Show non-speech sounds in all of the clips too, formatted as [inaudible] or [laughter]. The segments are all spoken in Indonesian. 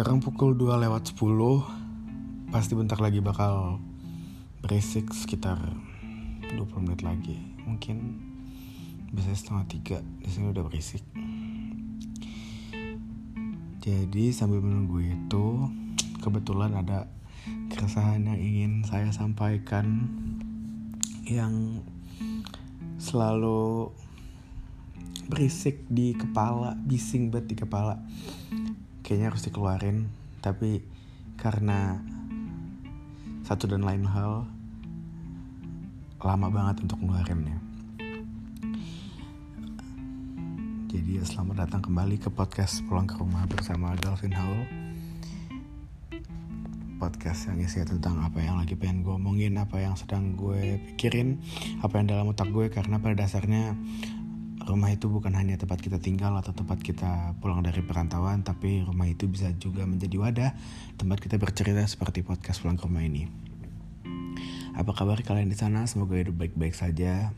Sekarang pukul 2 lewat 10 Pasti bentar lagi bakal berisik sekitar 20 menit lagi. Mungkin bisa setengah tiga di udah berisik. Jadi sambil menunggu itu Kebetulan ada keresahan yang ingin saya sampaikan Yang selalu berisik di kepala, bising banget di kepala kayaknya harus dikeluarin. Tapi karena satu dan lain hal lama banget untuk ngeluarinnya. Jadi ya, selamat datang kembali ke podcast pulang ke rumah bersama Galvin Howell podcast yang isinya tentang apa yang lagi pengen gue omongin apa yang sedang gue pikirin apa yang dalam otak gue karena pada dasarnya rumah itu bukan hanya tempat kita tinggal atau tempat kita pulang dari perantauan, tapi rumah itu bisa juga menjadi wadah tempat kita bercerita seperti podcast pulang ke rumah ini. Apa kabar kalian di sana? Semoga hidup baik-baik saja.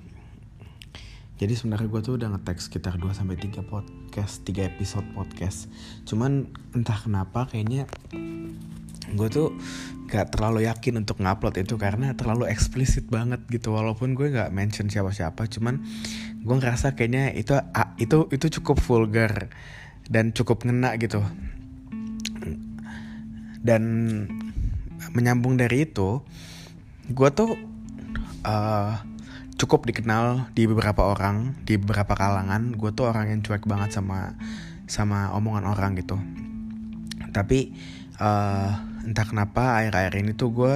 Jadi sebenarnya gue tuh udah ngetek sekitar 2 sampai 3 podcast, 3 episode podcast. Cuman entah kenapa kayaknya gue tuh gak terlalu yakin untuk ngupload itu karena terlalu eksplisit banget gitu walaupun gue gak mention siapa-siapa cuman gue ngerasa kayaknya itu itu itu cukup vulgar dan cukup ngena gitu. Dan menyambung dari itu gue tuh uh, cukup dikenal di beberapa orang di beberapa kalangan. Gue tuh orang yang cuek banget sama sama omongan orang gitu. Tapi uh, entah kenapa akhir-akhir ini tuh gue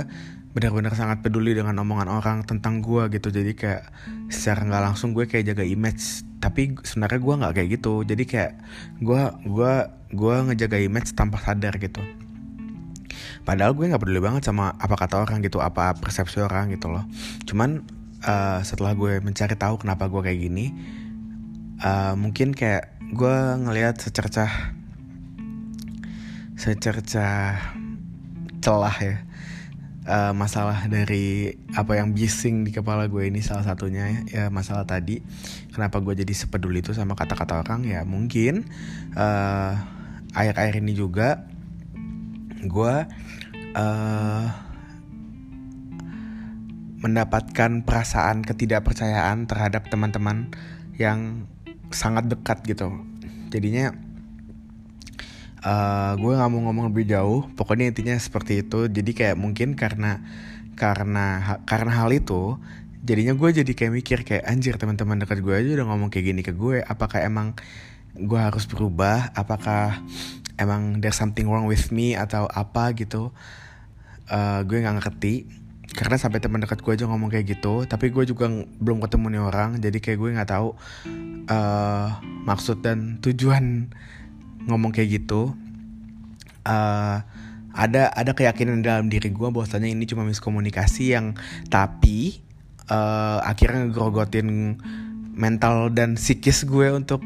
benar-benar sangat peduli dengan omongan orang tentang gue gitu. Jadi kayak secara nggak langsung gue kayak jaga image. Tapi sebenarnya gue nggak kayak gitu. Jadi kayak gue gue gue ngejaga image tanpa sadar gitu. Padahal gue nggak peduli banget sama apa kata orang gitu apa persepsi orang gitu loh. Cuman uh, setelah gue mencari tahu kenapa gue kayak gini uh, mungkin kayak gue ngelihat secercah secercah celah ya uh, masalah dari apa yang bising di kepala gue ini salah satunya ya masalah tadi. Kenapa gue jadi sepeduli itu sama kata-kata orang? Ya mungkin uh, akhir-akhir ini juga gue uh, mendapatkan perasaan ketidakpercayaan terhadap teman-teman yang sangat dekat gitu. Jadinya uh, gue nggak mau ngomong lebih jauh. Pokoknya intinya seperti itu. Jadi kayak mungkin karena karena karena hal itu jadinya gue jadi kayak mikir kayak anjir teman-teman dekat gue aja udah ngomong kayak gini ke gue. Apakah emang gue harus berubah? Apakah emang there's something wrong with me atau apa gitu? Uh, gue nggak ngerti. Karena sampai teman dekat gue aja ngomong kayak gitu tapi gue juga belum ketemu nih orang. Jadi kayak gue nggak tahu uh, maksud dan tujuan ngomong kayak gitu uh, ada ada keyakinan dalam diri gue bahwasanya ini cuma miskomunikasi yang tapi uh, akhirnya ngegrogotin mental dan psikis gue untuk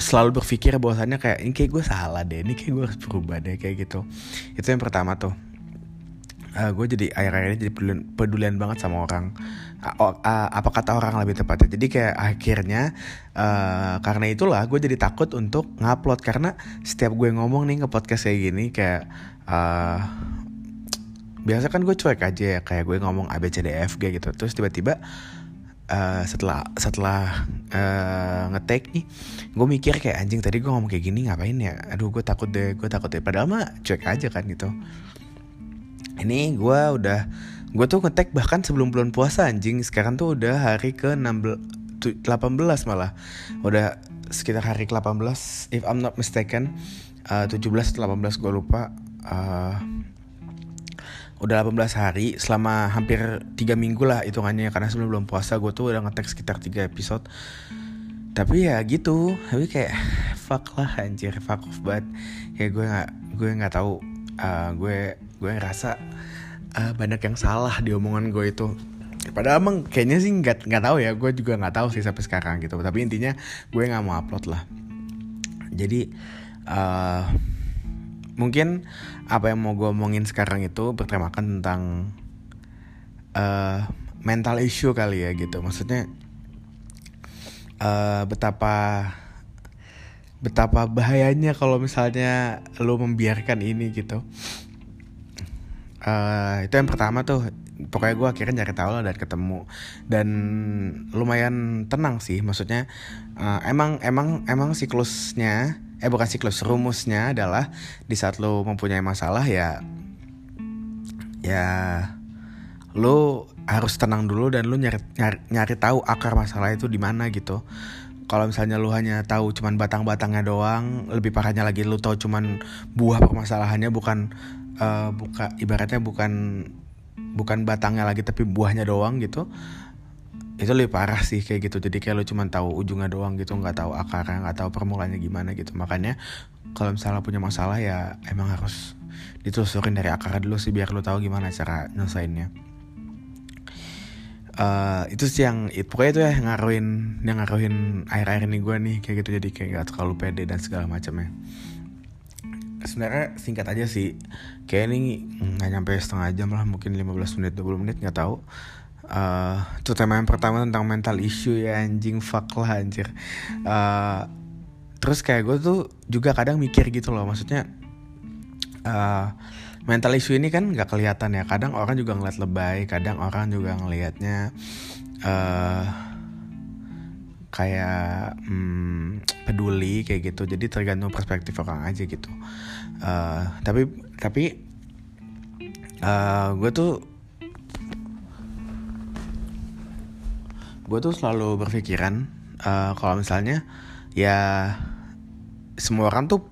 selalu berpikir bahwasannya kayak ini kayak gue salah deh ini kayak gue harus berubah deh kayak gitu. Itu yang pertama tuh uh, gue jadi akhir-akhir ini jadi pedulian, pedulian banget sama orang. Uh, uh, apa kata orang lebih tepatnya. Jadi kayak akhirnya uh, karena itulah gue jadi takut untuk ngupload. Karena setiap gue ngomong nih ke podcast kayak gini kayak uh, biasa kan gue cuek aja ya. Kayak gue ngomong A B C D F G gitu. Terus tiba-tiba uh, setelah setelah uh, ngetek nih gue mikir kayak anjing tadi gue ngomong kayak gini ngapain ya? Aduh gue takut deh gue takut deh. Padahal mah cuek aja kan gitu ini gue udah gue tuh ngetek bahkan sebelum bulan puasa anjing. Sekarang tuh udah hari ke 16 18 malah. Udah sekitar hari ke 18 if I'm not mistaken. Uh, 17 atau 18 gue lupa. Uh, udah 18 hari selama hampir 3 minggu lah hitungannya. Karena sebelum bulan puasa gue tuh udah ngetek sekitar 3 episode. Tapi ya gitu tapi kayak fuck lah anjir. Fuck off banget. Kayak gue nggak gue nggak tahu uh, gue gue ngerasa uh, banyak yang salah di omongan gue itu. Padahal emang kayaknya sih nggak nggak tahu ya. Gue juga nggak tahu sih sampai sekarang gitu. Tapi intinya gue nggak mau upload lah. Jadi uh, mungkin apa yang mau gue omongin sekarang itu bertemakan tentang uh, mental issue kali ya gitu. Maksudnya uh, betapa betapa bahayanya kalau misalnya lo membiarkan ini gitu. Uh, itu yang pertama tuh pokoknya gue akhirnya nyari tahu lah dan ketemu. Dan lumayan tenang sih maksudnya uh, emang emang emang siklusnya eh bukan siklus rumusnya adalah di saat lo mempunyai masalah ya ya lo harus tenang dulu dan lo nyari nyari, nyari tahu akar masalah itu di mana gitu kalau misalnya lu hanya tahu cuman batang-batangnya doang lebih parahnya lagi lu tahu cuman buah permasalahannya bukan uh, buka ibaratnya bukan bukan batangnya lagi tapi buahnya doang gitu itu lebih parah sih kayak gitu. Jadi kayak lu cuman tahu ujungnya doang gitu nggak tahu akarnya nggak tahu permulanya gimana gitu. Makanya kalau misalnya punya masalah ya emang harus ditelusurin dari akar dulu sih biar lu tahu gimana cara nyelesainnya uh, itu sih yang pokoknya itu ya ngaruhin yang ngaruhin air-air ini gue nih kayak gitu. Jadi kayak gak terlalu pede dan segala macamnya. Sebenarnya singkat aja sih. Kayak ini nggak nyampe setengah jam lah mungkin 15 menit 20 menit nggak tahu. Uh, itu tema yang pertama tentang mental issue ya anjing fuck lah anjir. Uh, terus kayak gue tuh juga kadang mikir gitu loh maksudnya uh, mental issue ini kan nggak kelihatan ya. Kadang orang juga ngeliat lebay kadang orang juga ngelihatnya uh, kayak hmm, peduli kayak gitu. Jadi tergantung perspektif orang aja gitu. Uh, tapi tapi uh, gue tuh gue tuh selalu berpikiran uh, kalau misalnya ya semua orang tuh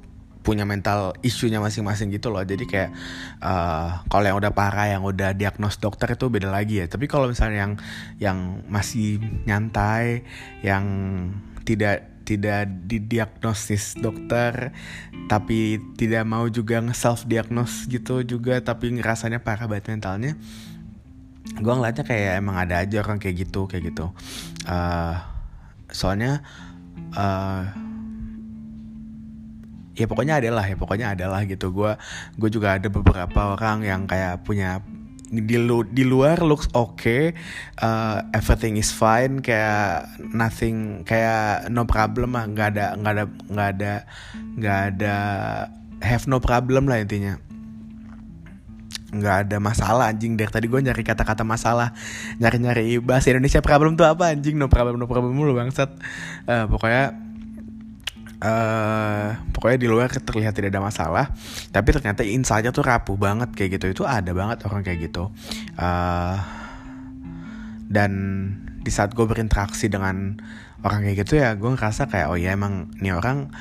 punya mental isunya masing-masing gitu loh. Jadi kayak uh, kalau yang udah parah yang udah diagnos dokter itu beda lagi ya. Tapi kalau misalnya yang yang masih nyantai yang tidak tidak didiagnosis dokter tapi tidak mau juga nge-self diagnose gitu juga tapi ngerasanya parah banget mentalnya gue ngeliatnya kayak emang ada aja orang kayak gitu kayak gitu. Uh, soalnya uh, ya pokoknya adalah ya pokoknya adalah gitu. Gue gue juga ada beberapa orang yang kayak punya di lu di luar looks okay uh, everything is fine kayak nothing kayak no problem lah. Nggak ada nggak ada nggak ada nggak ada have no problem lah intinya. Nggak ada masalah anjing. Dari tadi gue nyari kata-kata masalah nyari nyari bahasa Indonesia problem tuh apa anjing? No problem no problem mulu bangsat. Uh, pokoknya uh, pokoknya di luar terlihat tidak ada masalah. Tapi ternyata inside tuh rapuh banget kayak gitu. Itu ada banget orang kayak gitu. Uh, dan di saat gue berinteraksi dengan orang kayak gitu ya gue ngerasa kayak oh ya emang ini orang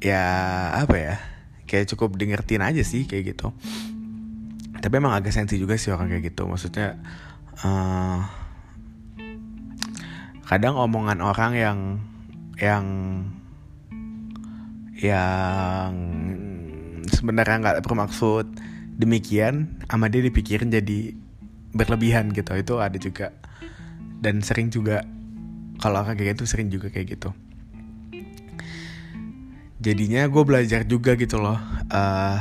ya apa ya kayak cukup dengerin aja sih kayak gitu. Tapi emang agak sensi juga sih orang kayak gitu. Maksudnya uh, kadang omongan orang yang yang yang sebenarnya nggak bermaksud demikian sama dia dipikirin jadi berlebihan gitu. Itu ada juga. Dan sering juga kalau kayak gitu sering juga kayak gitu. Jadinya gue belajar juga gitu loh uh,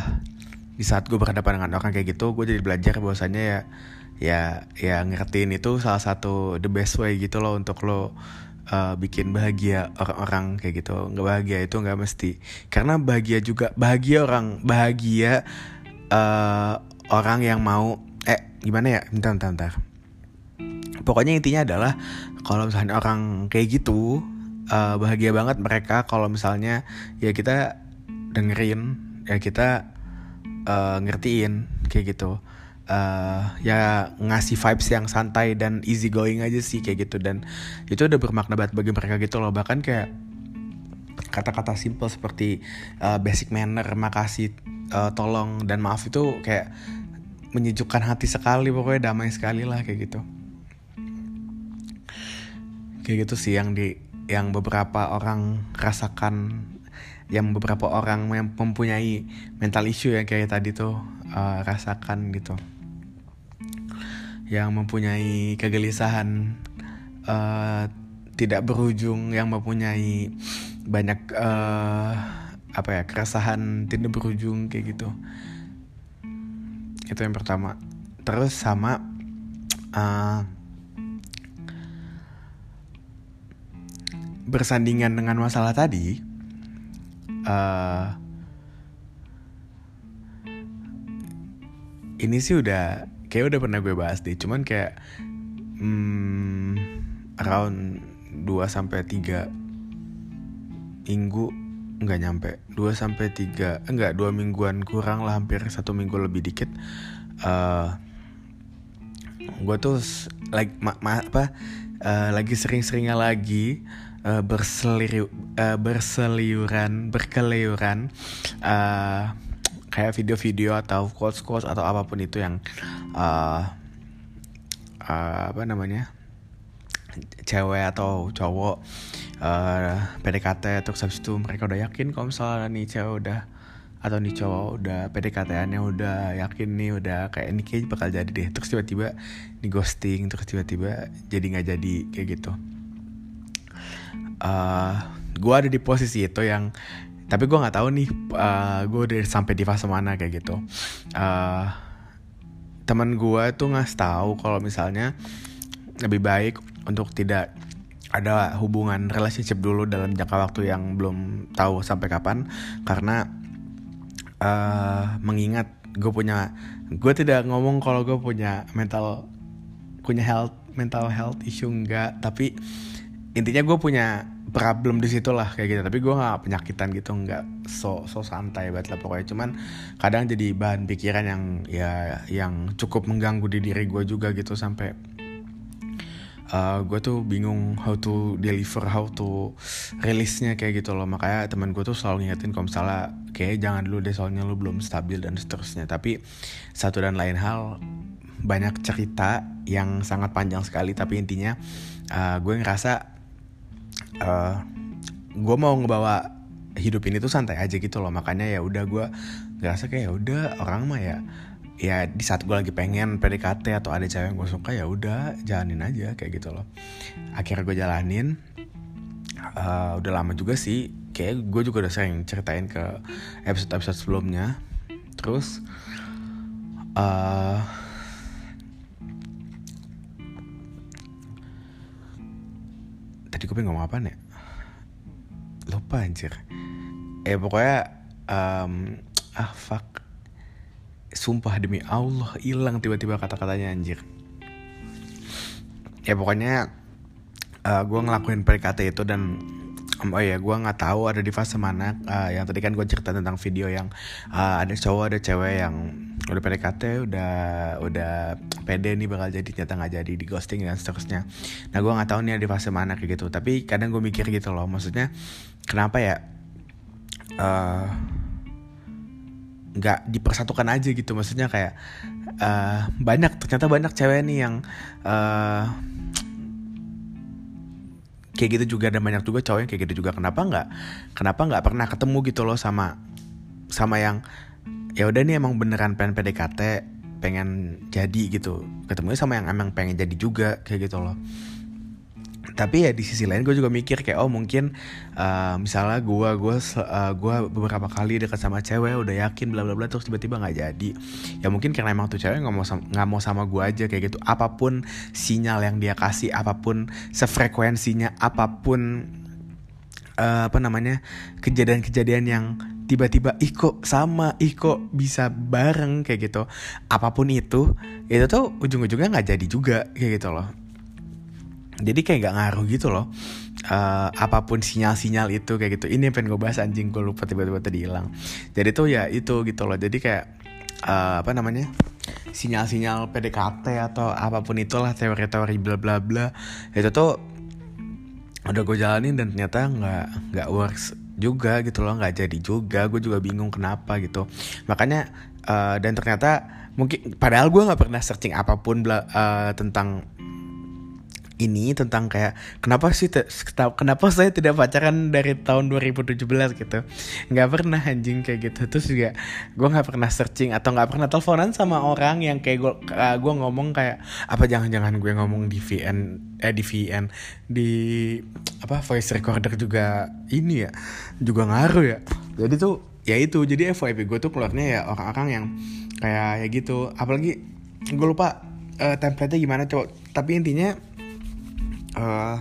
di saat gue berhadapan dengan orang kayak gitu gue jadi belajar bahwasanya ya ya ya ngertiin itu salah satu the best way gitu loh untuk lo uh, bikin bahagia orang-orang kayak gitu. Nggak bahagia itu nggak mesti. Karena bahagia juga bahagia orang bahagia uh, orang yang mau eh gimana ya? Bentar bentar, bentar. pokoknya intinya adalah kalau misalnya orang kayak gitu uh, bahagia banget mereka kalau misalnya ya kita dengerin ya kita uh, ngertiin kayak gitu uh, ya ngasih vibes yang santai dan easy going aja sih kayak gitu. Dan itu udah bermakna banget bagi mereka gitu loh. Bahkan kayak kata-kata simple seperti uh, basic manner makasih uh, tolong dan maaf itu kayak menyejukkan hati sekali pokoknya damai sekali lah kayak gitu. Kayak gitu sih yang di yang beberapa orang rasakan yang beberapa orang mempunyai mental issue yang kayak tadi tuh uh, rasakan gitu yang mempunyai kegelisahan uh, tidak berujung yang mempunyai banyak uh, apa ya keresahan tidak berujung kayak gitu. Itu yang pertama. Terus sama uh, bersandingan dengan masalah tadi uh, ini sih udah kayak udah pernah gue bahas deh. Cuman kayak hmm, around 2 sampai 3 minggu nggak nyampe. 2 sampai 3 enggak 2 mingguan kurang lah hampir satu minggu lebih dikit. Uh, gue tuh like ma, ma, apa uh, lagi sering-seringnya lagi uh, berseliu, uh, berseliuran berkeliuran uh, kayak video-video atau quotes-quotes atau apa pun itu yang uh, uh, apa namanya cewek atau cowok uh, PDKT terus habis itu mereka udah yakin kalau misalnya nih cewek udah atau nih cowok udah PDKT-annya udah yakin nih udah kayak ini kayak bakal jadi deh. Terus tiba-tiba di ghosting terus tiba-tiba jadi nggak jadi kayak gitu. Uh, eh, gue ada di posisi itu yang tapi gue nggak tahu nih uh, gue udah sampai di fase mana kayak gitu. Uh, teman gue tuh nggak tahu kalau misalnya lebih baik untuk tidak ada hubungan relationship dulu dalam jangka waktu yang belum tahu sampai kapan. Karena uh, mengingat gue punya gue tidak ngomong kalau gue punya mental punya health mental health issue enggak tapi intinya gue punya problem di situ lah kayak gitu. Tapi gue nggak penyakitan gitu nggak so so santai banget lah pokoknya. Cuman kadang jadi bahan pikiran yang ya yang cukup mengganggu di diri gue juga gitu sampai uh, eh, gue tuh bingung how to deliver how to rilisnya kayak gitu loh. Makanya teman gue tuh selalu ngingetin kalau misalnya kayak jangan dulu deh soalnya lu belum stabil dan seterusnya. Tapi satu dan lain hal banyak cerita yang sangat panjang sekali. Tapi intinya uh, gue ngerasa eh, gue mau ngebawa hidup ini tuh santai aja gitu loh. Makanya ya udah gue ngerasa kayak ya udah orang mah ya ya di saat gue lagi pengen PDKT atau ada cewek yang gue suka ya udah jalanin aja kayak gitu loh. Akhirnya gue jalanin. Uh, udah lama juga sih. Kayak gue juga udah sering ceritain ke episode episode sebelumnya. Terus uh, tadi gue pengen ngomong apa nih lupa anjir. Eh pokoknya um, ah fuck. Sumpah demi Allah hilang tiba-tiba kata-katanya anjir. Ya pokoknya uh, eh, gue ngelakuin PDKT itu dan um, oh ya gue nggak tahu ada di fase mana uh, yang tadi kan gue cerita tentang video yang uh, ada cowok ada cewek yang udah PDKT udah udah pede nih bakal jadi ternyata nggak jadi di ghosting dan seterusnya. Nah gue nggak tahu nih ada di fase mana kayak gitu tapi kadang gue mikir gitu loh maksudnya kenapa ya uh, nggak dipersatukan aja gitu maksudnya kayak uh, banyak ternyata banyak cewek nih yang uh, kayak gitu juga dan banyak juga cowok yang kayak gitu juga. Kenapa nggak kenapa nggak pernah ketemu gitu loh sama sama yang ya udah nih emang beneran pengen PDKT pengen jadi gitu. Ketemunya sama yang emang pengen jadi juga kayak gitu loh. Tapi ya di sisi lain gue juga mikir kayak oh mungkin uh, misalnya gue gue uh, gue beberapa kali dekat sama cewek udah yakin bla bla bla terus tiba-tiba nggak jadi. Ya mungkin karena emang tuh cewek nggak mau nggak mau sama gue aja kayak gitu. Apa pun sinyal yang dia kasih apa pun sefrekuensinya apa pun uh, apa namanya kejadian-kejadian yang tiba-tiba ih kok sama? Ih kok bisa bareng? Kayak gitu. Apa pun itu itu tuh ujung-ujungnya nggak jadi juga kayak gitu loh. Jadi kayak gak ngaruh gitu loh. Uh, apa pun sinyal-sinyal itu kayak gitu. Ini yang pengen gue bahas anjing gue lupa tiba-tiba tadi hilang. Jadi tuh ya itu gitu loh. Jadi kayak uh, apa namanya sinyal-sinyal PDKT atau apa pun itulah teori-teori bla bla bla itu tuh udah gue jalanin dan ternyata nggak nggak works juga gitu loh nggak jadi juga gue juga bingung kenapa gitu. Makanya uh, dan ternyata mungkin padahal gue nggak pernah searching apa pun uh, tentang ini tentang kayak kenapa sih kenapa saya tidak pacaran dari tahun 2017 gitu. Nggak pernah anjing kayak gitu. Terus juga gue nggak pernah searching atau nggak pernah teleponan sama orang yang kayak gue uh, gue ngomong kayak apa jangan-jangan gue ngomong di VN eh di VN di apa voice recorder juga ini ya juga ngaruh ya. Jadi tuh ya itu jadi FYP gue tuh keluarnya ya orang-orang yang kayak ya gitu. Apalagi gue lupa uh, template-nya gimana coba tapi intinya uh,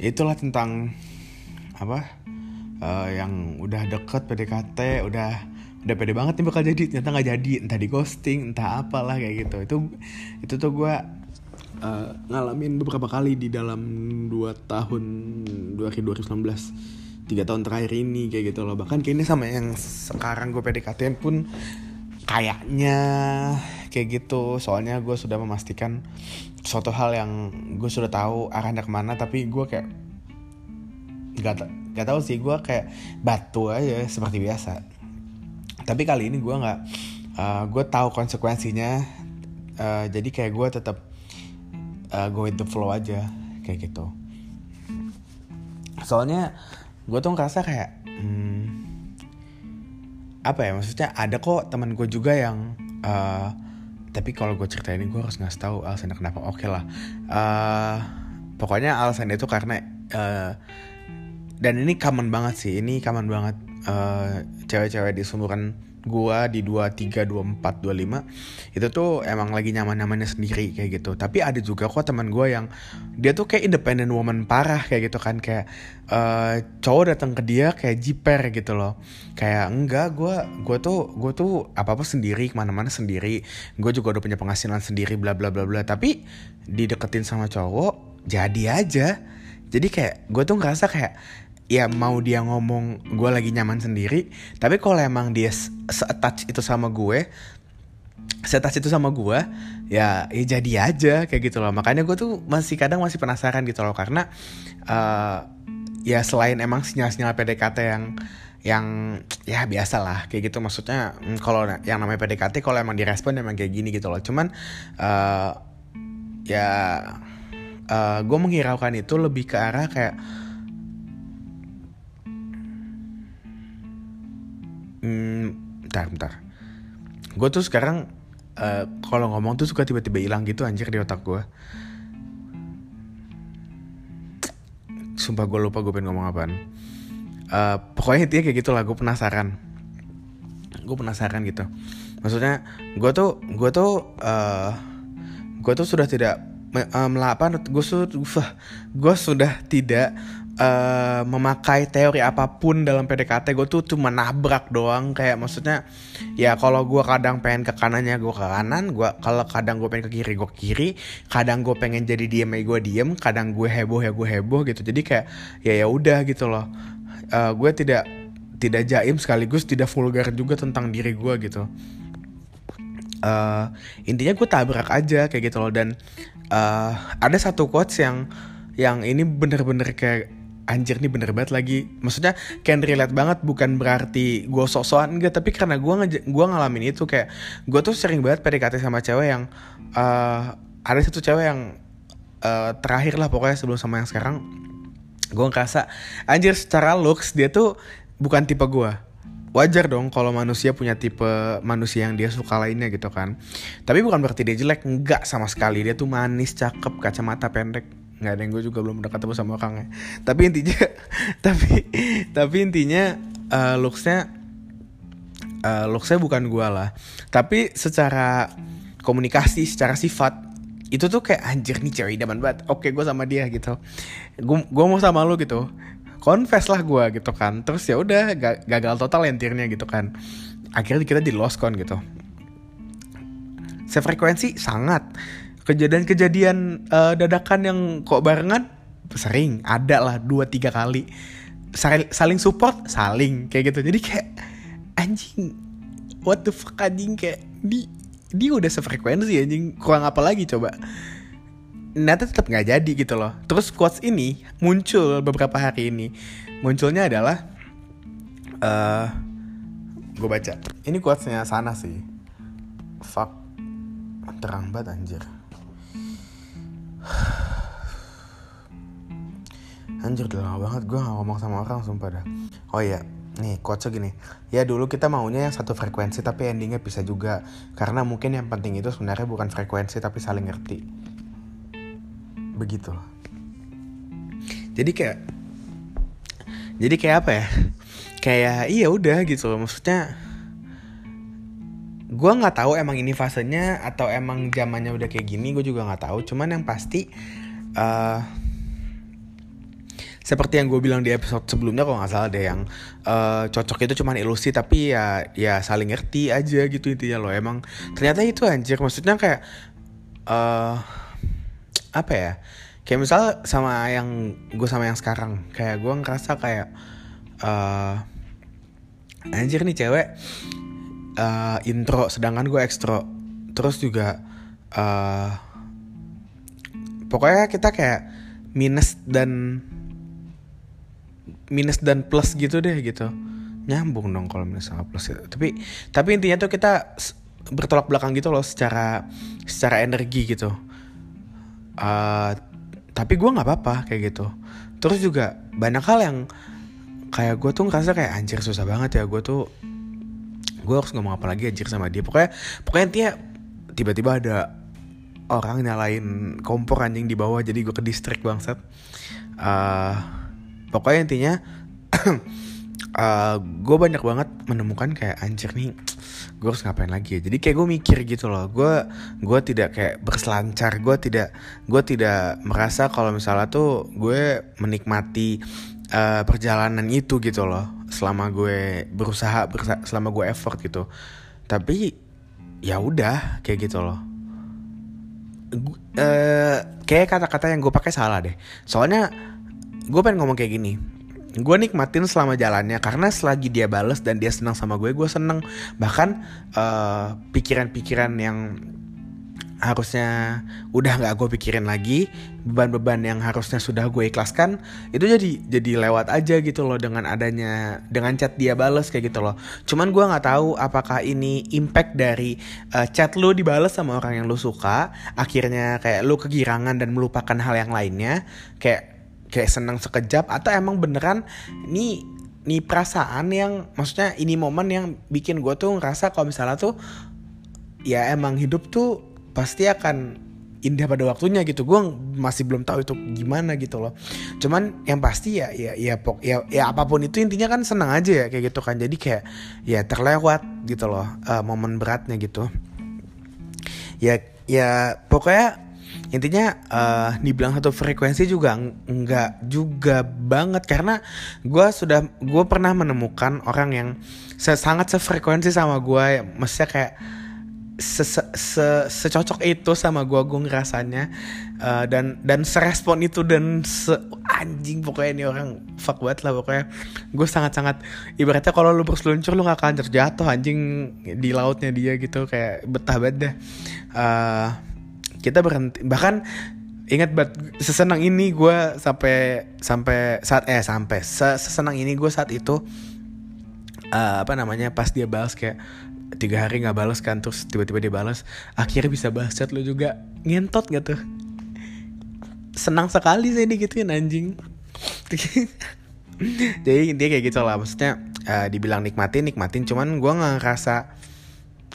itulah tentang apa uh, yang udah deket PDKT udah udah pede banget nih bakal jadi. Ternyata nggak jadi. Entah di ghosting entah apalah kayak gitu. Itu itu tuh gue uh, ngalamin beberapa kali di dalam dua tahun 2019 tiga tahun terakhir ini kayak gitu loh. Bahkan kayaknya sama yang sekarang gue PDKT pun kayaknya kayak gitu. Soalnya gue sudah memastikan suatu hal yang gue sudah tahu arahnya ke mana tapi gue kayak gak, gak tahu sih gue kayak batu aja seperti biasa. Tapi kali ini gue nggak uh, gue tahu konsekuensinya uh, jadi kayak gue tetap uh, go with the flow aja kayak gitu. Soalnya gue tuh ngerasa kayak hmm, apa ya maksudnya ada kok teman gue juga yang uh, tapi kalau gue cerita ini gue harus ngasih tahu alasannya kenapa. Oke okay lah. Uh, pokoknya alasannya itu karena uh, dan ini common banget sih. Ini common banget uh, cewek-cewek di sumuran gua di 23, 24, 25 itu tuh emang lagi nyaman-nyamannya sendiri kayak gitu. Tapi ada juga kok teman gua yang dia tuh kayak independent woman parah kayak gitu kan kayak uh, cowok datang ke dia kayak jiper gitu loh. Kayak enggak gua gua tuh gua tuh apa-apa sendiri ke mana-mana sendiri. Gue juga udah punya penghasilan sendiri bla bla bla bla. Tapi dideketin sama cowok jadi aja. Jadi kayak gue tuh ngerasa kayak ya mau dia ngomong gue lagi nyaman sendiri tapi kalau emang dia se-attach itu sama gue se-attach itu sama gue ya ya jadi aja kayak gitu loh. Makanya gue tuh masih kadang masih penasaran gitu loh karena uh, ya selain emang sinyal-sinyal PDKT yang yang ya biasa lah kayak gitu. Maksudnya mm, kalau yang namanya PDKT kalau emang direspon emang kayak gini gitu loh. Cuman uh, ya uh, gue menghiraukan itu lebih ke arah kayak hmm, bentar bentar. Gue tuh sekarang uh, kalau ngomong tuh suka tiba-tiba hilang gitu anjir di otak gue sumpah gue lupa gue pengen ngomong apaan. Uh, pokoknya intinya kayak gitu lah gue penasaran. Gue penasaran gitu. Maksudnya gue tuh gue tuh uh, gue tuh sudah tidak melapan gue sudah gue sudah tidak uh, memakai teori apa pun dalam PDKT gue tuh cuma nabrak doang. Kayak maksudnya ya kalau gue kadang pengen ke kanannya gue ke kanan. Gue kalau kadang gue pengen ke kiri gue kiri. Kadang gue pengen jadi diem ya gue diem. Kadang gue heboh ya gue heboh gitu. Jadi kayak ya ya udah gitu loh. Uh, gue tidak tidak jaim sekaligus tidak vulgar juga tentang diri gue gitu. Uh, intinya gue tabrak aja kayak gitu loh. Dan uh, ada satu quotes yang yang ini bener-bener kayak anjir nih bener banget lagi. Maksudnya can relate banget bukan berarti gue sok-sokan enggak. Tapi karena gue gua ngalamin itu kayak gue tuh sering banget PDKT sama cewek yang uh, ada satu cewek yang uh, terakhir lah pokoknya sebelum sama yang sekarang. Gue ngerasa anjir secara looks dia tuh bukan tipe gue wajar dong kalau manusia punya tipe manusia yang dia suka lainnya gitu kan. Tapi bukan berarti dia jelek enggak sama sekali. Dia tuh manis cakep kacamata pendek nggak ada yang gue juga belum udah ketemu sama orangnya tapi intinya [laughs] tapi tapi intinya uh, looksnya uh, looksnya bukan gue lah. Tapi secara komunikasi secara sifat itu tuh kayak anjir nih cewek idaman banget. Oke gue sama dia gitu. Gue mau sama lo gitu. Confess lah gue gitu kan. Terus ya udah gagal total lentirnya gitu kan. Akhirnya kita di lost con gitu. Sefrekuensi sangat kejadian-kejadian uh, dadakan yang kok barengan sering ada lah dua tiga kali. Saling support saling kayak gitu. Jadi kayak anjing what the fuck anjing kayak di dia udah sefrekuensi anjing. Kurang apa lagi coba? Nata tetap nggak jadi gitu loh. Terus quotes ini muncul beberapa hari ini. Munculnya adalah uh, eh, gue baca. Ini quotesnya sana sih. Fuck. Terang banget anjir [sighs] Anjir udah lama banget gue gak ngomong sama orang sumpah dah. Oh iya Nih quotes gini. Ya dulu kita maunya yang satu frekuensi tapi endingnya bisa juga. Karena mungkin yang penting itu sebenarnya bukan frekuensi tapi saling ngerti. Begitu. Jadi kayak Jadi kayak apa ya? Kayak iya udah gitu Maksudnya gue nggak tahu emang ini fasenya atau emang zamannya udah kayak gini gue juga nggak tahu. Cuman yang pasti uh, seperti yang gue bilang di episode sebelumnya kalau nggak salah deh yang uh, cocok itu cuma ilusi tapi ya ya saling ngerti aja gitu intinya loh. Emang ternyata itu anjir. Maksudnya kayak uh, apa ya? Kayak misal sama yang gue sama yang sekarang. Kayak gue ngerasa kayak uh, anjir nih cewek uh, intro sedangkan gue ekstro. Terus juga uh, pokoknya kita kayak minus dan minus dan plus gitu deh gitu. Nyambung dong kalau minus sama plus itu tapi tapi intinya tuh kita bertolak belakang gitu loh secara secara energi gitu. Uh, tapi gue nggak apa-apa kayak gitu. Terus juga banyak hal yang kayak gue tuh ngerasa kayak anjir susah banget ya gue tuh gue harus ngomong apa lagi anjir sama dia. Pokoknya pokoknya intinya tiba-tiba ada orang nyalain kompor anjing di bawah jadi gue ke distrik bangsat. Uh, pokoknya intinya uh, [clears throat] gue banyak banget menemukan kayak anjir nih gue harus ngapain lagi ya? Jadi kayak gue mikir gitu loh gue gue tidak kayak berselancar gue tidak gue tidak merasa kalau misalnya tuh gue menikmati uh, perjalanan itu gitu loh selama gue berusaha, berusaha selama gue effort gitu. Tapi ya udah kayak gitu loh. Uh, kayak kata-kata yang gue pakai salah deh. Soalnya gue pengen ngomong kayak gini. Gue nikmatin selama jalannya karena selagi dia bales dan dia senang sama gue gue seneng. Bahkan eh, pikiran-pikiran uh, yang harusnya udah nggak gue pikirin lagi beban-beban yang harusnya sudah gue ikhlaskan itu jadi jadi lewat aja gitu loh dengan adanya dengan chat dia bales kayak gitu loh. Cuman gue nggak tahu apakah ini impact dari uh, chat lu dibales sama orang yang lu suka akhirnya kayak lu kegirangan dan melupakan hal yang lainnya kayak kayak senang sekejap atau emang beneran ini nih perasaan yang maksudnya ini momen yang bikin gue tuh ngerasa kalau misalnya tuh ya emang hidup tuh pasti akan indah pada waktunya gitu. Gue masih belum tahu itu gimana gitu loh. Cuman yang pasti ya ya ya pok ya, ya apa pun itu intinya kan senang aja ya kayak gitu kan. Jadi kayak ya terlewat gitu loh uh, momen beratnya gitu. Ya ya pokoknya intinya uh, dibilang satu frekuensi juga nggak juga banget. Karena gue sudah gue pernah menemukan orang yang sangat sefrekuensi sama gue maksudnya kayak se, se, se secocok itu sama gue gue ngerasanya uh, dan dan serespon itu dan se anjing pokoknya ini orang fuck banget lah pokoknya gue sangat sangat ibaratnya kalau lu berseluncur lu gak akan terjatuh anjing di lautnya dia gitu kayak betah banget deh. Uh, kita berhenti bahkan ingat banget sesenang ini gue sampai sampai saat eh sampai sesenang ini gue saat itu uh, apa namanya pas dia balas kayak tiga hari nggak balas kan terus tiba-tiba dia balas akhirnya bisa balas chat lo juga. Ngentot gak tuh? Senang sekali saya digituin anjing. [laughs] Jadi dia kayak gitu lah maksudnya uh, dibilang nikmatin nikmatin. Cuman gue nggak ngerasa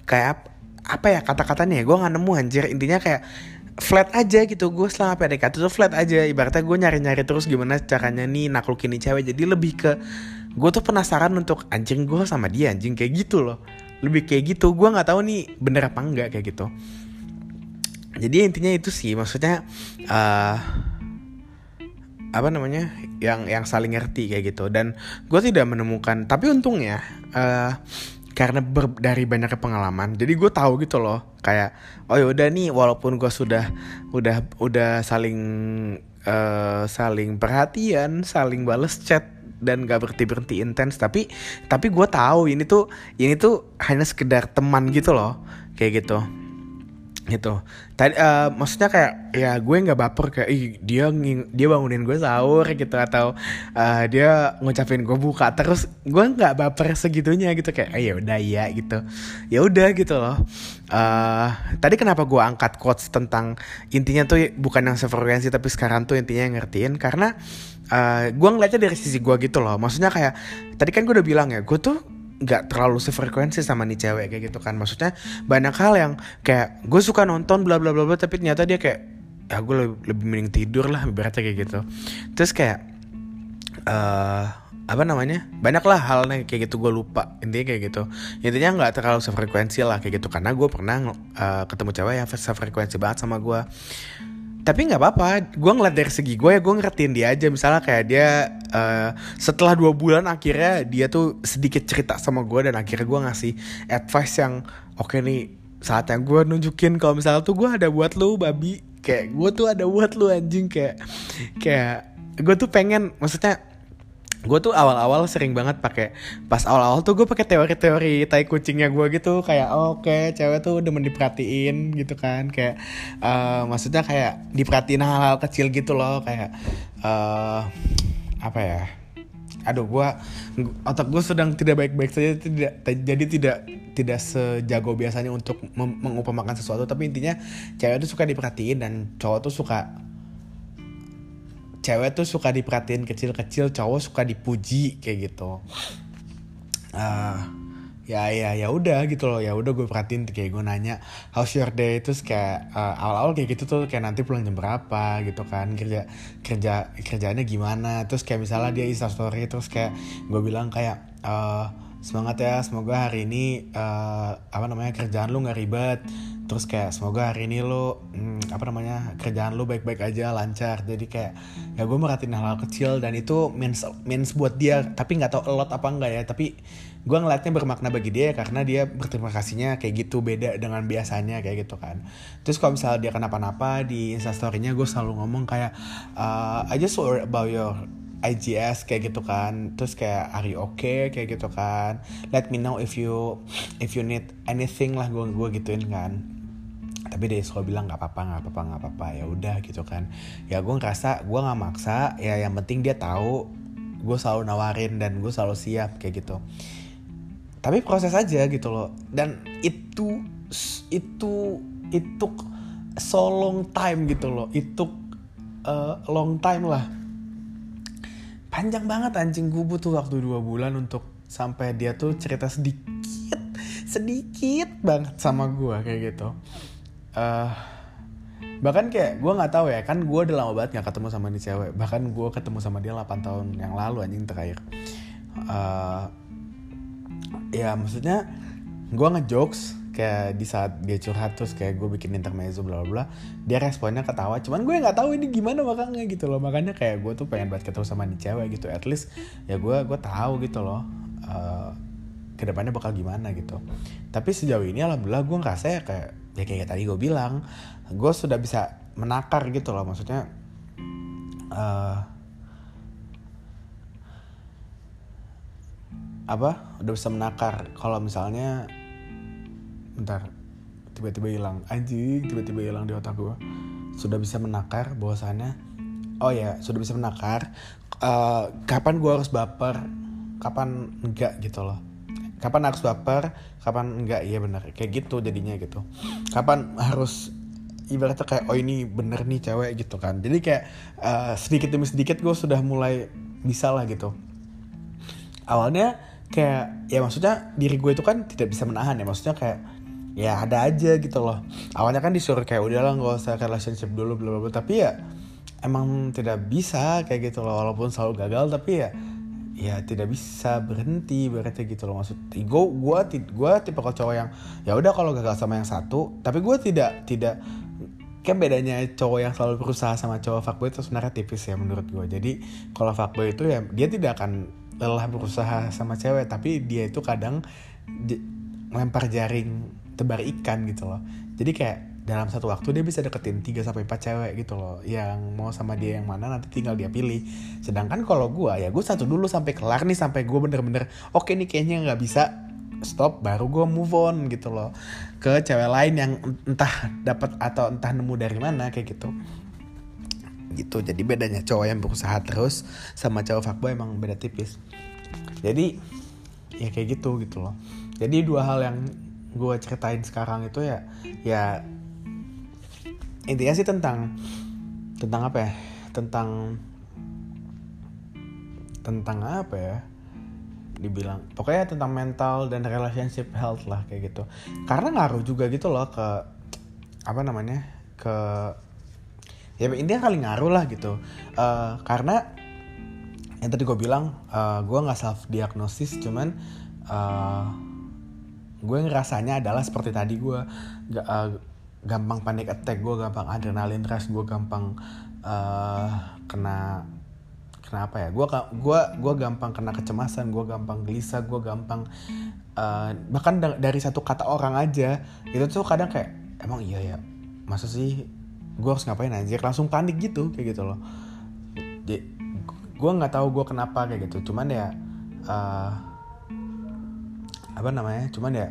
kayak apa ya kata-katanya ya gue nggak nemu anjir. Intinya kayak flat aja gitu gue selama PDKT tuh flat aja. Ibaratnya gue nyari-nyari terus gimana caranya nih naklukin nih cewek. Jadi lebih ke gue tuh penasaran untuk anjing gue sama dia anjing kayak gitu loh lebih kayak gitu. Gue nggak tahu nih bener apa enggak kayak gitu. Jadi intinya itu sih maksudnya uh, apa namanya yang yang saling ngerti kayak gitu. Dan gue tidak menemukan tapi untungnya uh, karena ber, dari banyak pengalaman jadi gue tahu gitu loh. Kayak oh ya udah nih walaupun gue sudah udah udah saling uh, saling perhatian saling bales chat dan gak berhenti berhenti intens. Tapi tapi gue tahu ini tuh ini tuh hanya sekedar teman gitu loh. Kayak gitu gitu. Tadi uh, maksudnya kayak ya gue nggak baper kayak ih dia dia bangunin gue sahur gitu atau uh, dia ngucapin gue buka terus gue nggak baper segitunya gitu kayak ya udah ya gitu. Ya udah gitu loh. Uh, tadi kenapa gue angkat quotes tentang intinya tuh bukan yang sefrekuensi tapi sekarang tuh intinya yang ngertiin? Karena uh, gue ngeliatnya dari sisi gue gitu loh. Maksudnya kayak tadi kan gue udah bilang ya gue tuh nggak terlalu sefrekuensi sama nih cewek kayak gitu kan. Maksudnya banyak hal yang kayak gue suka nonton bla bla bla bla tapi ternyata dia kayak ya gue lebih, lebih mending tidur lah berarti kayak gitu. Terus kayak uh, apa namanya banyak lah halnya kayak gitu gue lupa intinya kayak gitu. Intinya nggak terlalu sefrekuensi lah kayak gitu karena gue pernah uh, ketemu cewek yang sefrekuensi banget sama gue tapi nggak apa-apa. Gue ngeliat dari segi gue ya gue ngertiin dia aja. Misalnya kayak dia uh, setelah dua bulan akhirnya dia tuh sedikit cerita sama gue dan akhirnya gue ngasih advice yang oke okay nih saatnya gue nunjukin kalau misalnya tuh gue ada buat lu babi. Kayak gue tuh ada buat lu anjing. Kayak kayak gue tuh pengen maksudnya gue tuh awal-awal sering banget pakai pas awal-awal tuh gue pakai teori-teori tai kucingnya gue gitu kayak oh, oke okay, cewek tuh udah diperhatiin gitu kan. Kayak uh, maksudnya kayak diperhatiin hal-hal kecil gitu loh kayak uh, apa ya aduh gue otak gue sedang tidak baik-baik saja tidak jadi tidak tidak sejago biasanya untuk mengupamakan sesuatu tapi intinya cewek tuh suka diperhatiin dan cowok tuh suka cewek tuh suka diperhatiin kecil-kecil cowok suka dipuji kayak gitu. Uh, ya ya ya udah gitu loh. Ya udah gue perhatiin kayak gue nanya how's your day? Terus kayak uh, awal-awal kayak gitu tuh kayak nanti pulang jam berapa gitu kan kerja kerja kerjanya gimana. Terus kayak misalnya dia insta story terus kayak gue bilang kayak uh, semangat ya semoga hari ini uh, apa namanya kerjaan lu nggak ribet. Terus kayak semoga hari ini lo hmm, apa namanya kerjaan lo baik-baik aja lancar. Jadi kayak ya gue merhatiin hal-hal kecil dan itu means means buat dia. Tapi nggak tahu a lot apa enggak ya. Tapi gue ngeliatnya bermakna bagi dia karena dia berterima kasihnya kayak gitu beda dengan biasanya kayak gitu kan. Terus kalau misalnya dia kenapa-napa di instastorynya gue selalu ngomong kayak uh, I just worry about your IGS kayak gitu kan. Terus kayak are you okay? kayak gitu kan. Let me know if you if you need anything lah gue gue gituin kan. Tapi dia selalu bilang nggak apa-apa nggak apa-apa nggak apa-apa. Ya udah gitu kan. Ya gue ngerasa gue nggak maksa. Ya yang penting dia tahu gue selalu nawarin dan gue selalu siap kayak gitu. Tapi proses aja gitu loh. Dan itu itu itu so long time gitu loh. Itu uh, long time lah panjang banget anjing. Gue butuh waktu dua bulan untuk sampai dia tuh cerita sedikit sedikit banget sama gue kayak gitu. Uh, bahkan kayak gue nggak tahu ya kan gue udah lama banget nggak ketemu sama nih cewek. Bahkan gue ketemu sama dia 8 tahun yang lalu anjing terakhir. Uh, ya maksudnya gue ngejokes kayak di saat dia curhat terus kayak gue bikin intermezzo bla bla dia responnya ketawa. Cuman gue nggak tahu ini gimana makanya gitu loh. Makanya kayak gue tuh pengen banget ketemu sama nih cewek gitu. At least ya gue gue tahu gitu loh uh, ke depannya bakal gimana gitu. Tapi sejauh ini alhamdulillah gue ngerasa ya kayak ya kayak tadi gue bilang gue sudah bisa menakar gitu loh. Maksudnya uh, apa? Udah bisa menakar. Kalau misalnya bentar. Tiba-tiba hilang. Anjing tiba-tiba hilang di otak gue sudah bisa menakar bahwasannya. Oh ya sudah bisa menakar. Uh, kapan gue harus baper? Kapan enggak gitu loh. Kapan harus baper? Kapan enggak? Iya bener kayak gitu jadinya gitu. Kapan harus ibaratnya kayak oh ini bener nih cewek gitu kan. Jadi kayak uh, sedikit demi sedikit gue sudah mulai bisa lah gitu. Awalnya kayak ya maksudnya diri gue itu kan tidak bisa menahan ya. Maksudnya kayak ya ada aja gitu loh. Awalnya kan disuruh kayak udahlah nggak usah relationship dulu bla bla tapi ya emang tidak bisa kayak gitu loh. Walaupun selalu gagal tapi ya ya tidak bisa berhenti berarti gitu loh. Maksud gue gue gue tipe cowok yang ya udah kalau gagal sama yang satu tapi gue tidak tidak kan bedanya cowok yang selalu berusaha sama cowok fuckboy itu sebenarnya tipis ya menurut gue jadi kalau fuckboy itu ya dia tidak akan lelah berusaha sama cewek tapi dia itu kadang lempar jaring tebar ikan gitu loh. Jadi kayak dalam satu waktu dia bisa deketin 3 sampai 4 cewek gitu loh. Yang mau sama dia yang mana nanti tinggal dia pilih. Sedangkan kalau gue ya gue satu dulu sampai kelar nih sampai gue bener-bener oke okay nih kayaknya nggak bisa stop baru gue move on gitu loh. Ke cewek lain yang entah dapat atau entah nemu dari mana kayak gitu. Gitu jadi bedanya cowok yang berusaha terus sama cowok fuckboy emang beda tipis. Jadi ya kayak gitu gitu loh. Jadi dua hal yang gue ceritain sekarang itu ya ya intinya sih tentang tentang apa ya tentang tentang apa ya dibilang pokoknya tentang mental dan relationship health lah kayak gitu. Karena ngaruh juga gitu loh ke apa namanya ke ya intinya kali ngaruh lah gitu. Uh, karena yang tadi gue bilang uh, gue nggak self diagnosis cuman uh, gue ngerasanya adalah seperti tadi gue uh, gampang panic attack gue gampang adrenalin rush gue gampang uh, kena kena apa ya? Gue gua gua gampang kena kecemasan gue gampang gelisah gue gampang uh, bahkan dari satu kata orang aja itu tuh kadang kayak emang iya ya? Masa sih gue harus ngapain anjir? Langsung panik gitu kayak gitu loh. Gue nggak tahu gue kenapa kayak gitu. Cuman ya uh, apa namanya cuman ya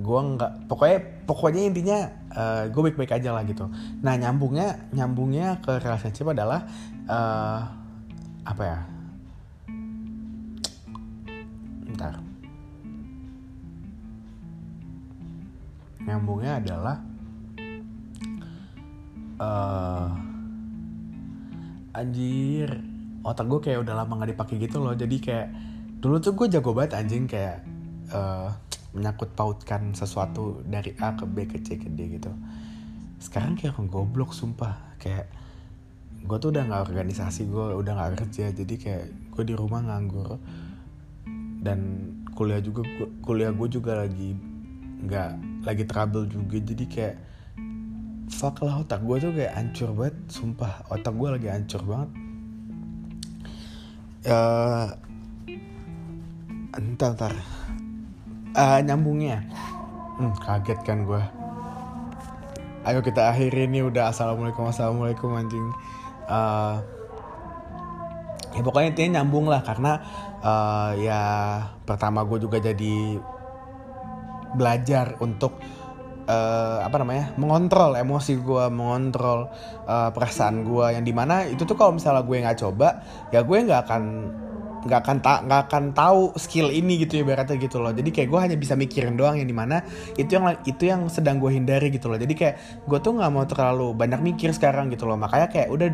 gue nggak pokoknya pokoknya intinya uh, eh, gue baik-baik aja lah gitu. Nah nyambungnya nyambungnya ke relationship adalah uh, apa ya? Ntar nyambungnya adalah uh, anjir otak gue kayak udah lama gak dipakai gitu loh. Jadi kayak dulu tuh gue jago banget anjing kayak uh, menyangkut pautkan sesuatu dari A ke B ke C ke D gitu. Sekarang kayak orang goblok sumpah. Kayak gue tuh udah nggak organisasi gue udah nggak kerja. Jadi kayak gue di rumah nganggur. Dan kuliah juga kuliah gue juga lagi nggak lagi trouble juga. Jadi kayak fuck lah otak gue tuh kayak hancur banget sumpah. Otak gue lagi hancur banget. Uh, entar entar uh, nyambungnya. Hmm, kaget kan gue ayo kita akhiri ini udah. Assalamualaikum assalamualaikum anjing. Uh, ya pokoknya intinya nyambung lah karena uh, ya pertama gue juga jadi belajar untuk uh, apa namanya mengontrol emosi gue mengontrol uh, perasaan gue yang di mana itu tuh kalau misalnya gue nggak coba ya gue nggak akan nggak akan tak nggak akan tahu skill ini gitu ya berarti gitu loh. Jadi kayak gue hanya bisa mikirin doang yang di mana itu yang itu yang sedang gue hindari gitu loh. Jadi kayak gue tuh nggak mau terlalu banyak mikir sekarang gitu loh. Makanya kayak udah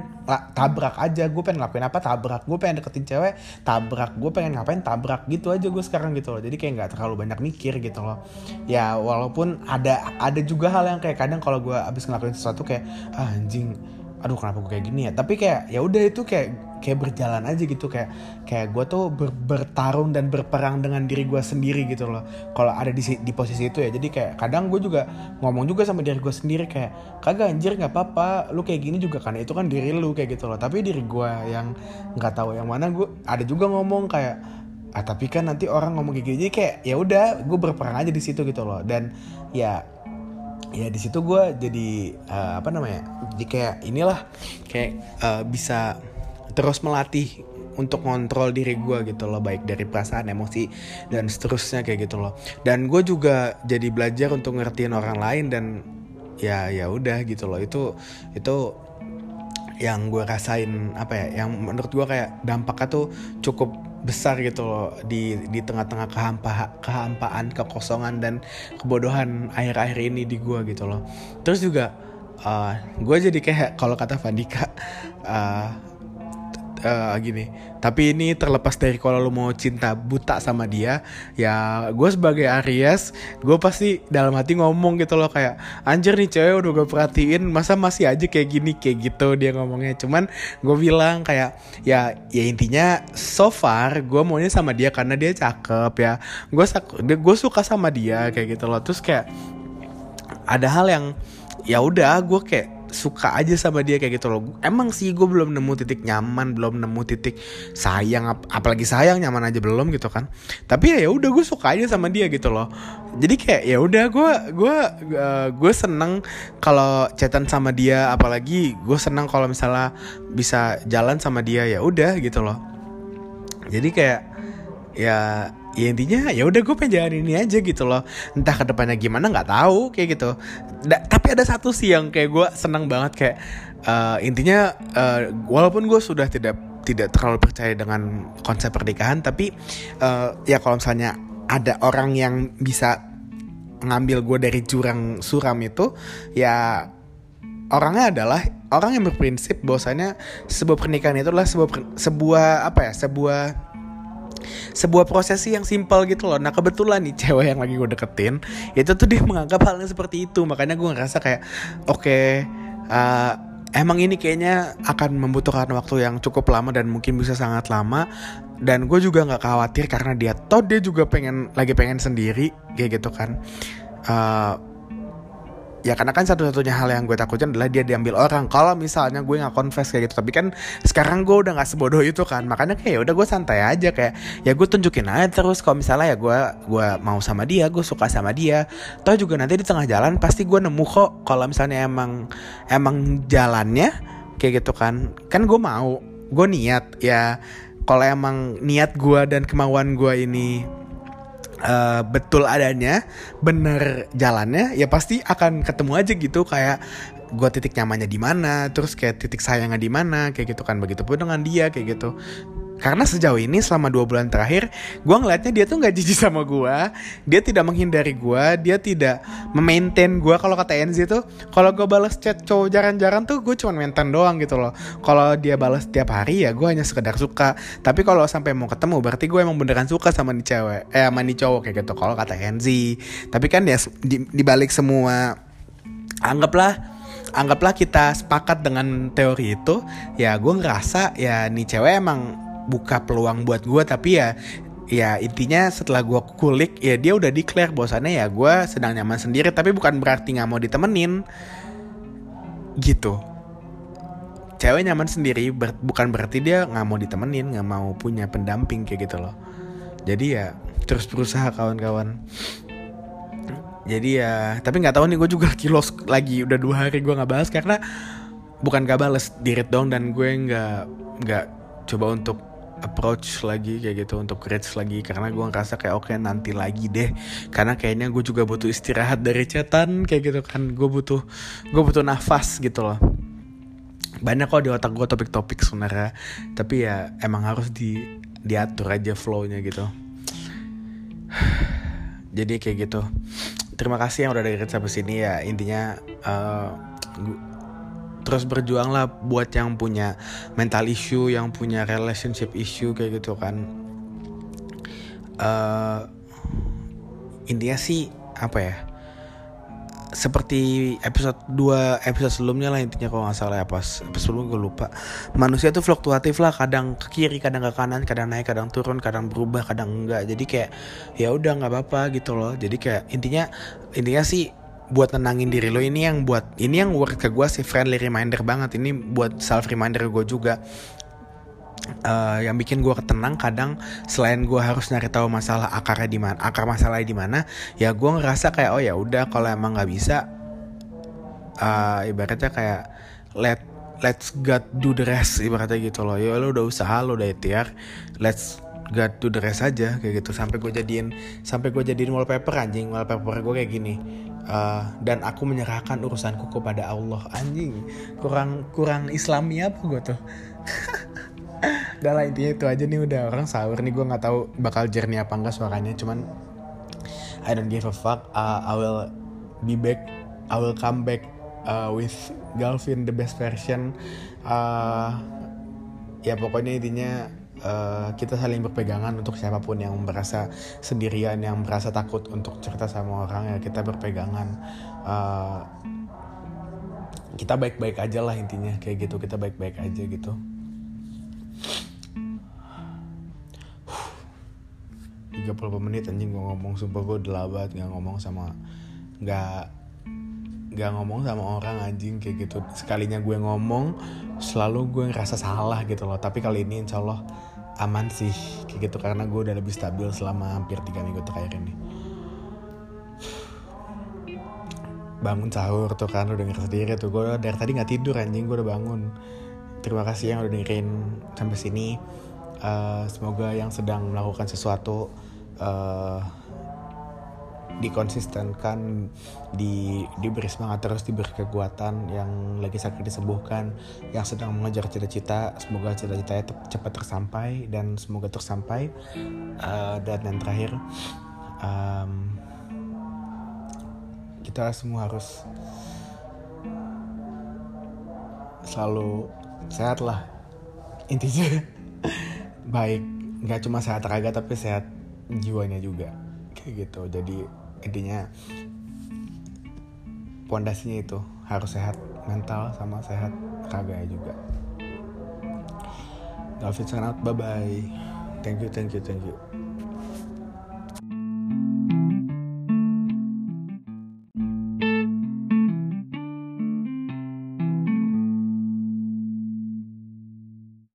tabrak aja gue pengen ngelakuin apa tabrak. Gue pengen deketin cewek tabrak. Gue pengen ngapain tabrak. Gitu aja gue sekarang gitu loh. Jadi kayak nggak terlalu banyak mikir gitu loh. Ya walaupun ada ada juga hal yang kayak kadang kalau gue abis ngelakuin sesuatu kayak ah, anjing aduh kenapa gue kayak gini ya? Tapi kayak ya udah itu kayak kayak berjalan aja gitu. Kayak kayak gue tuh ber, bertarung dan berperang dengan diri gue sendiri gitu loh. Kalau ada di di posisi itu ya. Jadi kayak kadang gue juga ngomong juga sama diri gue sendiri kayak kagak anjir nggak apa-apa. Lu kayak gini juga kan. Itu kan diri lu kayak gitu loh. Tapi diri gue yang nggak tahu yang mana gue ada juga ngomong kayak ah tapi kan nanti orang ngomong kayak gini jadi kayak ya udah gue berperang aja di situ gitu loh. Dan ya ya di situ gue jadi uh, apa namanya jadi kayak inilah kayak uh, bisa terus melatih untuk ngontrol diri gue gitu loh baik dari perasaan emosi dan seterusnya kayak gitu loh. Dan gue juga jadi belajar untuk ngertiin orang lain dan ya ya udah gitu loh. Itu itu yang gue rasain apa ya yang menurut gue kayak dampaknya tuh cukup besar gitu loh di di tengah-tengah kehampa kehampaan kekosongan dan kebodohan akhir-akhir ini di gue gitu loh. Terus juga uh, gue jadi kayak kalau kata Vandika uh, uh, gini. Tapi ini terlepas dari kalau lo mau cinta buta sama dia ya gue sebagai Aries gue pasti dalam hati ngomong gitu loh kayak anjir nih cewek udah gue perhatiin masa masih aja kayak gini kayak gitu dia ngomongnya. Cuman gue bilang kayak ya ya intinya so far gue maunya sama dia karena dia cakep ya. Gue gue suka sama dia kayak gitu loh. Terus kayak ada hal yang ya udah gue kayak suka aja sama dia kayak gitu loh. Emang sih gue belum nemu titik nyaman belum nemu titik sayang ap apalagi sayang nyaman aja belum gitu kan. Tapi ya udah gue suka aja sama dia gitu loh. Jadi kayak ya udah gue gue uh, gue seneng kalau chatan sama dia apalagi gue seneng kalau misalnya bisa jalan sama dia ya udah gitu loh. Jadi kayak ya ya intinya ya udah gue pengen ini aja gitu loh. Entah ke depannya gimana nggak tahu kayak gitu. Da, tapi ada satu sih yang kayak gue senang banget kayak uh, intinya uh, walaupun gue sudah tidak tidak terlalu percaya dengan konsep pernikahan tapi uh, ya kalau misalnya ada orang yang bisa ngambil gue dari jurang suram itu ya orangnya adalah orang yang berprinsip bahwasanya sebuah pernikahan itu adalah sebuah sebuah apa ya sebuah sebuah prosesi yang simpel gitu loh. Nah kebetulan nih cewek yang lagi gue deketin itu tuh dia menganggap halnya seperti itu. Makanya gue ngerasa kayak oke okay, uh, emang ini kayaknya akan membutuhkan waktu yang cukup lama dan mungkin bisa sangat lama. Dan gue juga nggak khawatir karena dia toh dia juga pengen lagi pengen sendiri kayak gitu kan. Uh, ya karena kan satu-satunya hal yang gue takutin adalah dia diambil orang. Kalau misalnya gue nggak confess kayak gitu tapi kan sekarang gue udah nggak sebodoh itu kan. Makanya kayak ya udah gue santai aja kayak ya gue tunjukin aja terus. Kalau misalnya ya gue gue mau sama dia gue suka sama dia toh juga nanti di tengah jalan pasti gue nemu kok kalau misalnya emang emang jalannya kayak gitu kan. Kan gue mau gue niat ya. Kalau emang niat gue dan kemauan gue ini uh, betul adanya, bener jalannya, ya pasti akan ketemu aja gitu kayak gue titik nyamannya di mana, terus kayak titik sayangnya di mana, kayak gitu kan. Begitupun dengan dia kayak gitu karena sejauh ini selama dua bulan terakhir gue ngeliatnya dia tuh nggak jijik sama gue dia tidak menghindari gue dia tidak memaintain gue kalau kata Enzi tuh kalau gue balas chat cowok jarang-jarang tuh gue cuma maintain doang gitu loh. Kalau dia balas tiap hari ya gue hanya sekedar suka. Tapi kalau sampai mau ketemu berarti gue emang beneran suka sama nih cewek eh sama nih cowok kayak gitu. Kalau kata Enzi. Tapi kan ya di, di semua anggaplah anggaplah kita sepakat dengan teori itu ya gue ngerasa ya nih cewek emang buka peluang buat gue tapi ya ya intinya setelah gue kulik ya dia udah declare bahwasannya ya gue sedang nyaman sendiri tapi bukan berarti nggak mau ditemenin. Gitu. Cewek nyaman sendiri ber bukan berarti dia nggak mau ditemenin nggak mau punya pendamping kayak gitu loh. Jadi ya terus berusaha kawan-kawan. Jadi ya tapi nggak tahu nih gue juga kilos lagi udah dua hari gue nggak balas karena bukan gak balas dirit dong dan gue nggak nggak coba untuk approach lagi kayak gitu untuk reach lagi. Karena gue ngerasa kayak oke okay, nanti lagi deh. Karena kayaknya gue juga butuh istirahat dari chatan kayak gitu kan. Gue butuh gue butuh nafas gitu loh. Banyak kok di otak gue topik-topik sebenarnya. Tapi ya emang harus di diatur aja flownya gitu. Jadi kayak gitu. Terima kasih yang udah dengerin sampai sini ya. Intinya uh, terus berjuang lah buat yang punya mental issue yang punya relationship issue kayak gitu kan. Uh, intinya sih apa ya seperti episode 2 episode sebelumnya lah intinya kalau nggak salah ya pas episode sebelumnya gue lupa. Manusia tuh fluktuatif lah kadang ke kiri kadang ke kanan kadang naik kadang turun kadang berubah kadang enggak. Jadi kayak ya udah nggak apa-apa gitu loh. Jadi kayak intinya intinya sih buat nenangin diri lo ini yang buat ini yang work ke gue sih friendly reminder banget. Ini buat self reminder gue juga. Uh, yang bikin gue ketenang kadang selain gue harus nyari tahu masalah akarnya di mana akar masalahnya di mana ya gue ngerasa kayak oh ya udah kalau emang nggak bisa uh, ibaratnya kayak let let's God do the rest ibaratnya gitu loh. Ya lo udah usaha lo udah ikhtiar let's God do the rest aja kayak gitu. Sampai gue jadiin sampai gue jadiin wallpaper anjing. Wallpaper gue kayak gini uh, dan aku menyerahkan urusanku kepada Allah. Anjing kurang kurang Islami apa gue tuh? [laughs] Udah lah intinya itu aja nih udah orang sahur nih gue nggak tahu bakal jernih apa enggak suaranya cuman I don't give a fuck. Uh, I will be back I will come back uh, with Galvin the best version. Uh, ya pokoknya intinya uh, kita saling berpegangan untuk siapa pun yang merasa sendirian yang merasa takut untuk cerita sama orang ya kita berpegangan. Uh, kita baik-baik aja lah intinya kayak gitu. Kita baik-baik aja gitu. Tiga puluh menit anjing gue ngomong. Sumpah gue banget nggak ngomong sama nggak nggak ngomong sama orang anjing kayak gitu. Sekalinya gue ngomong selalu gue ngerasa salah gitu loh. Tapi kali ini insya Allah aman sih. Kayak gitu karena gue udah lebih stabil selama hampir tiga minggu terakhir ini. Bangun sahur tuh kan udah denger sendiri tuh. Gue dari tadi nggak tidur anjing. Gue udah bangun. Terima kasih yang udah dengerin sampai sini. Uh, semoga yang sedang melakukan sesuatu uh, dikonsistenkan di diberi semangat terus diberi kekuatan yang lagi sakit disembuhkan yang sedang mengejar cita-cita. Semoga cita-citanya cepat tersampai dan semoga tersampai. Uh, dan yang terakhir um, kita semua harus selalu sehat lah. Intinya [laughs] baik. Nggak cuma sehat raga tapi sehat jiwanya juga. Kayak gitu. Jadi intinya pondasinya itu harus sehat mental sama sehat raga juga. David sangat bye bye thank you thank you thank you